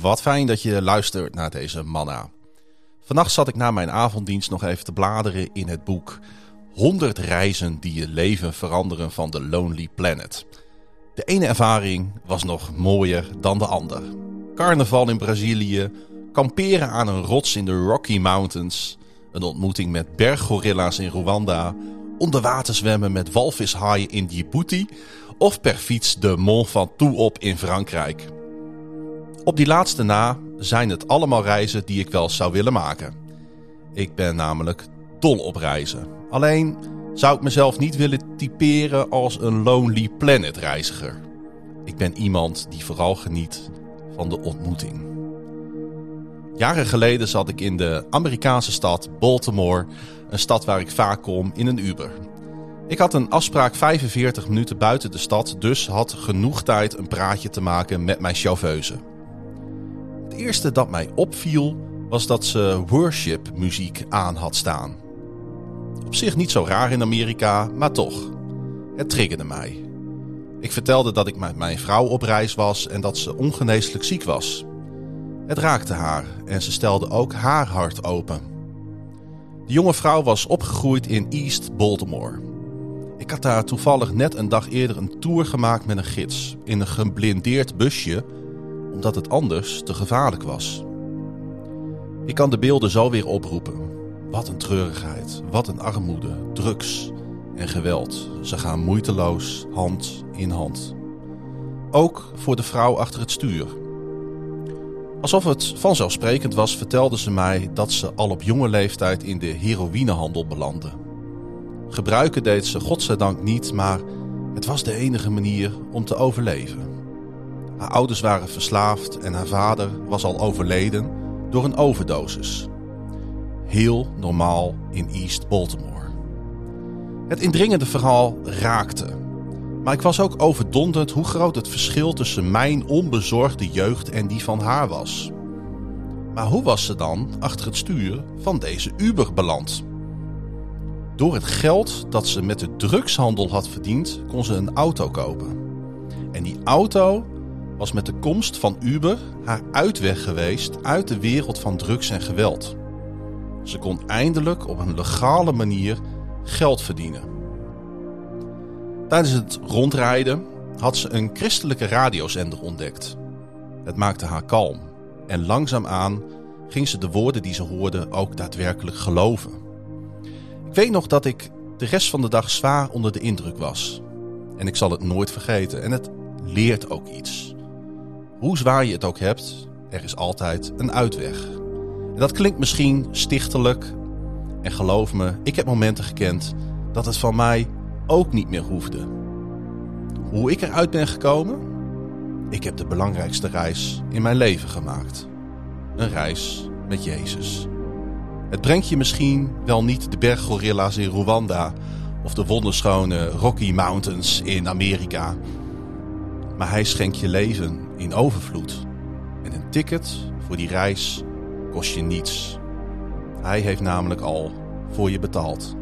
Wat fijn dat je luistert naar deze manna. Vannacht zat ik na mijn avonddienst nog even te bladeren in het boek 100 reizen die je leven veranderen van The Lonely Planet. De ene ervaring was nog mooier dan de ander. Carnaval in Brazilië, kamperen aan een rots in de Rocky Mountains, een ontmoeting met berggorilla's in Rwanda, onder water zwemmen met walvishaaien in Djibouti of per fiets de Mont Ventoux op in Frankrijk. Op die laatste na zijn het allemaal reizen die ik wel zou willen maken. Ik ben namelijk dol op reizen. Alleen zou ik mezelf niet willen typeren als een Lonely Planet reiziger. Ik ben iemand die vooral geniet van de ontmoeting. Jaren geleden zat ik in de Amerikaanse stad Baltimore, een stad waar ik vaak kom, in een Uber. Ik had een afspraak 45 minuten buiten de stad, dus had genoeg tijd een praatje te maken met mijn chauffeuse. Het eerste dat mij opviel was dat ze worship muziek aan had staan. Op zich niet zo raar in Amerika, maar toch. Het triggerde mij. Ik vertelde dat ik met mijn vrouw op reis was en dat ze ongeneeslijk ziek was. Het raakte haar en ze stelde ook haar hart open. De jonge vrouw was opgegroeid in East Baltimore. Ik had daar toevallig net een dag eerder een tour gemaakt met een gids in een geblindeerd busje, omdat het anders te gevaarlijk was. Ik kan de beelden zo weer oproepen. Wat een treurigheid, wat een armoede, drugs en geweld. Ze gaan moeiteloos hand in hand. Ook voor de vrouw achter het stuur. Alsof het vanzelfsprekend was, vertelde ze mij dat ze al op jonge leeftijd in de heroïnehandel belandde. Gebruiken deed ze godzijdank niet, maar het was de enige manier om te overleven. Haar ouders waren verslaafd en haar vader was al overleden door een overdosis. Heel normaal in East Baltimore. Het indringende verhaal raakte. Maar ik was ook overdonderd hoe groot het verschil tussen mijn onbezorgde jeugd en die van haar was. Maar hoe was ze dan achter het stuur van deze Uber beland? Door het geld dat ze met de drugshandel had verdiend, kon ze een auto kopen. En die auto was met de komst van Uber haar uitweg geweest uit de wereld van drugs en geweld. Ze kon eindelijk op een legale manier geld verdienen. Tijdens het rondrijden had ze een christelijke radiozender ontdekt. Het maakte haar kalm en langzaamaan ging ze de woorden die ze hoorde ook daadwerkelijk geloven. Ik weet nog dat ik de rest van de dag zwaar onder de indruk was. En ik zal het nooit vergeten. En het leert ook iets. Hoe zwaar je het ook hebt, er is altijd een uitweg. En dat klinkt misschien stichtelijk. En geloof me, ik heb momenten gekend dat het van mij ook niet meer hoefde. Hoe ik eruit ben gekomen? Ik heb de belangrijkste reis in mijn leven gemaakt. Een reis met Jezus. Het brengt je misschien wel niet de berggorilla's in Rwanda of de wonderschone Rocky Mountains in Amerika. Maar hij schenkt je leven in overvloed. En een ticket voor die reis kost je niets. Hij heeft namelijk al voor je betaald.